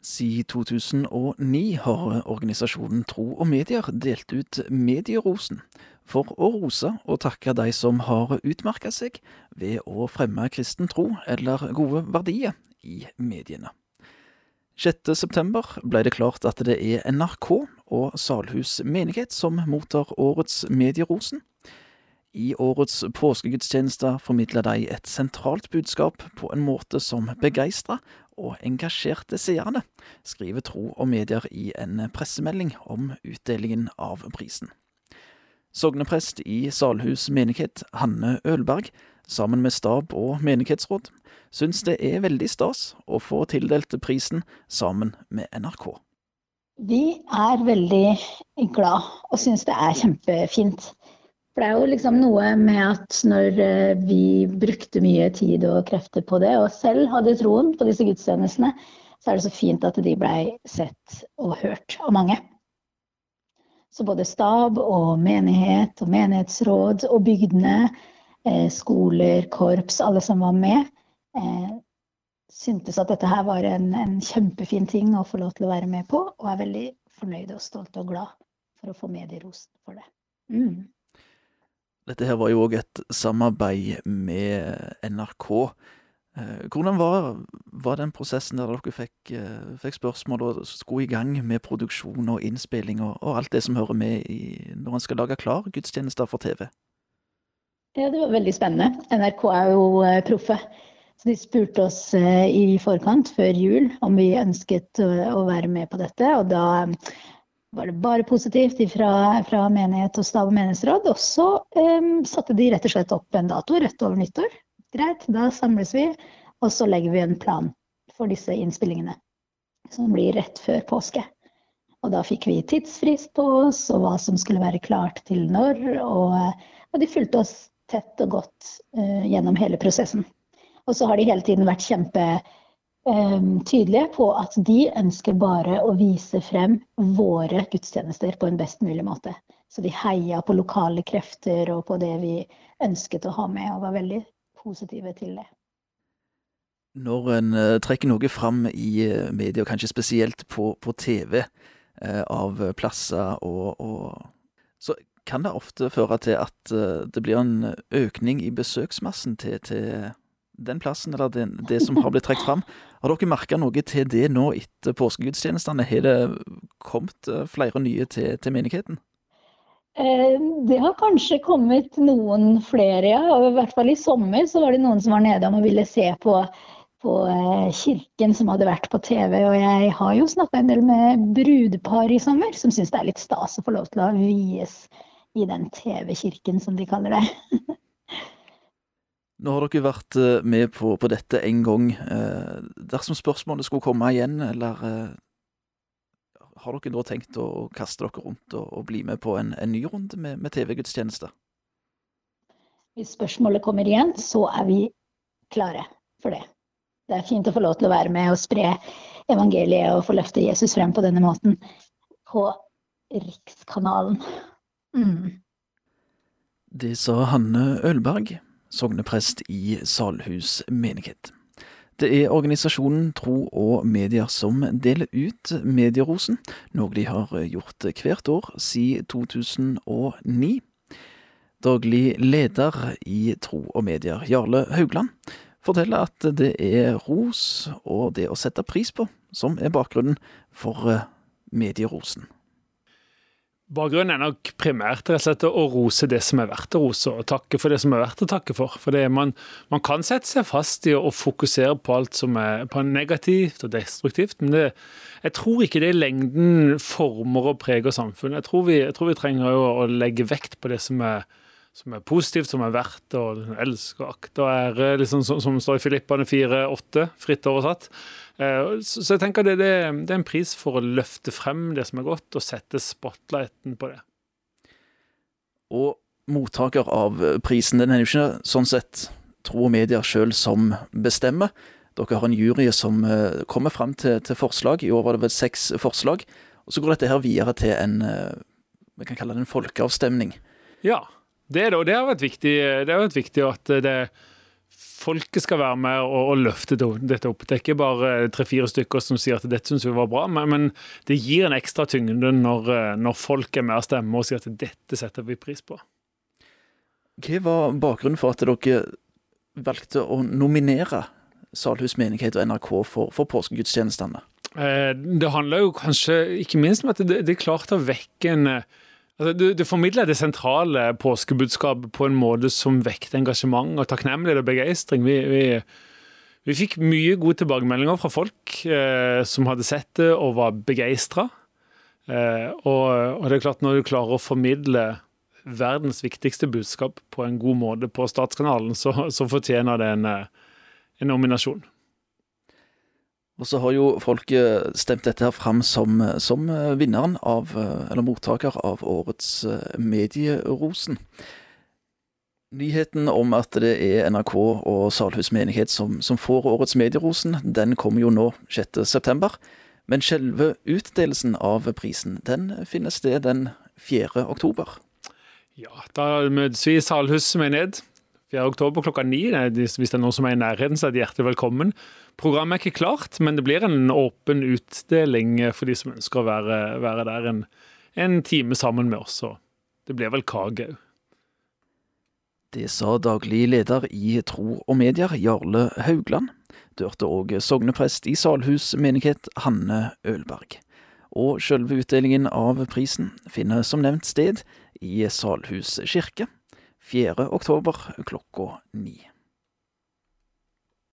Siden 2009 har organisasjonen Tro og Medier delt ut Medierosen for å rose og takke de som har utmerka seg ved å fremme kristen tro eller gode verdier i mediene. 6. september ble det klart at det er NRK og Salhus menighet som mottar årets Medierosen. I årets påskegudstjeneste formidla de et sentralt budskap på en måte som begeistra og engasjerte seerne, skriver Tro og Medier i en pressemelding om utdelingen av prisen. Sogneprest i Salhus menighet, Hanne Ølberg, sammen med stab og menighetsråd, syns det er veldig stas å få tildelt prisen sammen med NRK. Vi er veldig glad og syns det er kjempefint. For det er jo liksom noe med at når eh, vi brukte mye tid og krefter på det, og selv hadde troen på disse gudstjenestene, så er det så fint at de blei sett og hørt av mange. Så både stab og menighet og menighetsråd og bygdene, eh, skoler, korps, alle som var med, eh, syntes at dette her var en, en, kjempefin ting å få lov til å være med på, og er veldig fornøyde og stolte og glad for å få medierosen for det. Mm. Dette her var jo òg et samarbeid med NRK. Eh, hvordan var, var, den prosessen der dere fikk, eh, fikk, spørsmål og skulle i gang med produksjon og innspilling og, og alt det som hører med i, når en skal lage klar gudstjenester for TV? Ja, det var veldig spennende. NRK er jo eh, proffe. Så de spurte oss i forkant, før jul, om vi ønsket å være med på dette. Og da var det bare positivt fra, fra menighet og stav og menighetsråd. Og så um, satte de rett og slett opp en dato rett over nyttår. Greit, da samles vi, og så legger vi en plan for disse innspillingene. Som blir rett før påske. Og da fikk vi tidsfrist på oss, og hva som skulle være klart til når. Og, og de fulgte oss tett og godt uh, gjennom hele prosessen. Og så har de hele tiden vært kjempe tydelige på at de ønsker bare å vise frem våre gudstjenester på en best mulig måte. Så de heia på lokale krefter og på det vi ønsket å ha med, og var veldig positive til det. Når en uh, trekker noe fram i uh, media, og kanskje spesielt på, på TV, uh, av plasser og, og, Så kan det ofte føre til at det blir en økning i besøksmassen til, til den plassen, eller det, det som har blitt trukket fram. Har dere merka noe til det nå etter påskegudstjenestene? Har det kommet eh, flere nye til, til menigheten? Eh, det har kanskje kommet noen flere, ja. I hvert fall i sommer så var det noen som var nede og ville se på, på eh, kirken som hadde vært på TV. Og jeg har jo snakka en del med brudepar i sommer som syns det er litt stas å få lov til å vies i den TV-kirken, som de kaller det. Nå har dere vært eh, med på, på dette en gang. Eh, dersom spørsmålet skulle komme igjen, eller eh, har dere da tenkt å kaste dere rundt og, og bli med på en, en ny runde med, med TV-gudstjeneste? Hvis spørsmålet kommer igjen, så er vi klare for det. Det er fint å få lov til å være med og spre evangeliet og få løfte Jesus frem på denne måten på Rikskanalen. Mm. Det sa Hanne Ølberg sogneprest i Salhus menighet. Det er organisasjonen Tro og Medier som deler ut Medierosen, noe de har gjort hvert år siden 2009. Daglig leder i Tro og Medier, Jarle Haugland, forteller at det er ros og det å sette pris på som er bakgrunnen for Medierosen. Bakgrunnen er nok primært rett og slett å rose det som er verdt å rose, og takke for det som er verdt å takke for. For man, man, kan sette seg fast i å fokusere på alt som er negativt og destruktivt, men det, jeg tror ikke det i lengden former og preger samfunnet. Jeg tror vi, jeg tror vi trenger å, å legge vekt på det som er som er positivt, som er verdt å elske og akte og ære, liksom, som, som står i Filippane 4,8, fritt oversatt. Eh, så, så jeg tenker det, det, det, er en pris for å løfte frem det som er godt, og sette spotlighten på det. Og mottaker av prisen, den er jo ikke sånn sett tro og medier sjøl som bestemmer. Dere har en jury som eh, kommer frem til, til, forslag. I år var det vel seks forslag. Og så går dette her videre til en eh, vi kan kalle det en folkeavstemning. Ja, det, er det, og det har vært viktig, det har vært viktig at det folket skal være med og, og løfte dette opp. Det er ikke bare tre-fire stykker som sier at dette syns vi var bra, men, men, det gir en ekstra tyngde når, når folk er med og stemmer og sier at dette setter vi pris på. Hva var bakgrunnen for at dere valgte å nominere Salhus menighet og NRK for, for påskegudstjenestene? Eh, det handler jo kanskje ikke minst om at det, det klarte å vekke en altså du, du formidler det sentrale påskebudskapet på en måte som vekket engasjement og takknemlighet og begeistring. Vi, vi, vi, fikk mye gode tilbakemeldinger fra folk eh, som hadde sett det og var begeistra. Eh, og, og, det er klart, når du klarer å formidle verdens viktigste budskap på en god måte på Statskanalen, så, så fortjener det en, eh, en nominasjon. Og så har jo folk eh, stemt dette her fram som, som eh, vinneren av, eh, eller mottaker av årets Medierosen. Nyheten om at det er NRK og Salhus menighet som, som får årets Medierosen, den kommer jo nå 6.9. Men selve utdelelsen av prisen den finner sted den 4. oktober. Ja, da møtes vi i Salhus menighet 4. oktober klokka ni. Hvis det er noen som er i nærheten, så er de hjertelig velkommen. Programmet er ikke klart, men det blir en åpen utdeling for de som ønsker å være, være der en, en, time sammen med oss. Det blir vel kake òg. Det sa daglig leder i Tro og Medier, Jarle Haugland. Du hørte òg sogneprest i Salhus menighet, Hanne Ølberg. Og sjølve utdelingen av prisen finner som nevnt sted i Salhus kirke 4. oktober klokka ni.